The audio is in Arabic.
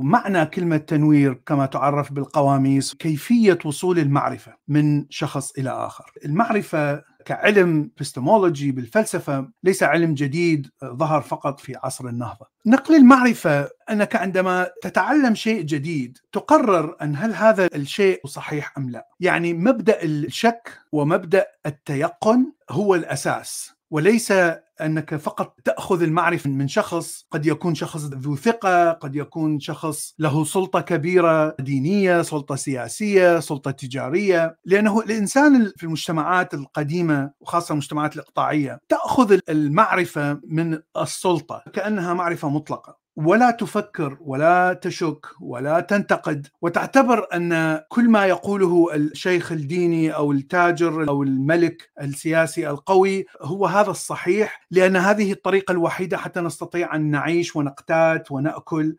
معنى كلمة تنوير كما تعرف بالقواميس كيفية وصول المعرفة من شخص إلى آخر. المعرفة كعلم epistemology بالفلسفة ليس علم جديد ظهر فقط في عصر النهضة. نقل المعرفة أنك عندما تتعلم شيء جديد تقرر أن هل هذا الشيء صحيح أم لا. يعني مبدأ الشك ومبدأ التيقن هو الأساس وليس أنك فقط تأخذ المعرفة من شخص قد يكون شخص ذو ثقة، قد يكون شخص له سلطة كبيرة دينية، سلطة سياسية، سلطة تجارية، لأنه الإنسان في المجتمعات القديمة وخاصة المجتمعات الإقطاعية تأخذ المعرفة من السلطة كأنها معرفة مطلقة. ولا تفكر ولا تشك ولا تنتقد وتعتبر أن كل ما يقوله الشيخ الديني أو التاجر أو الملك السياسي القوي هو هذا الصحيح لأن هذه الطريقة الوحيدة حتى نستطيع أن نعيش ونقتات ونأكل.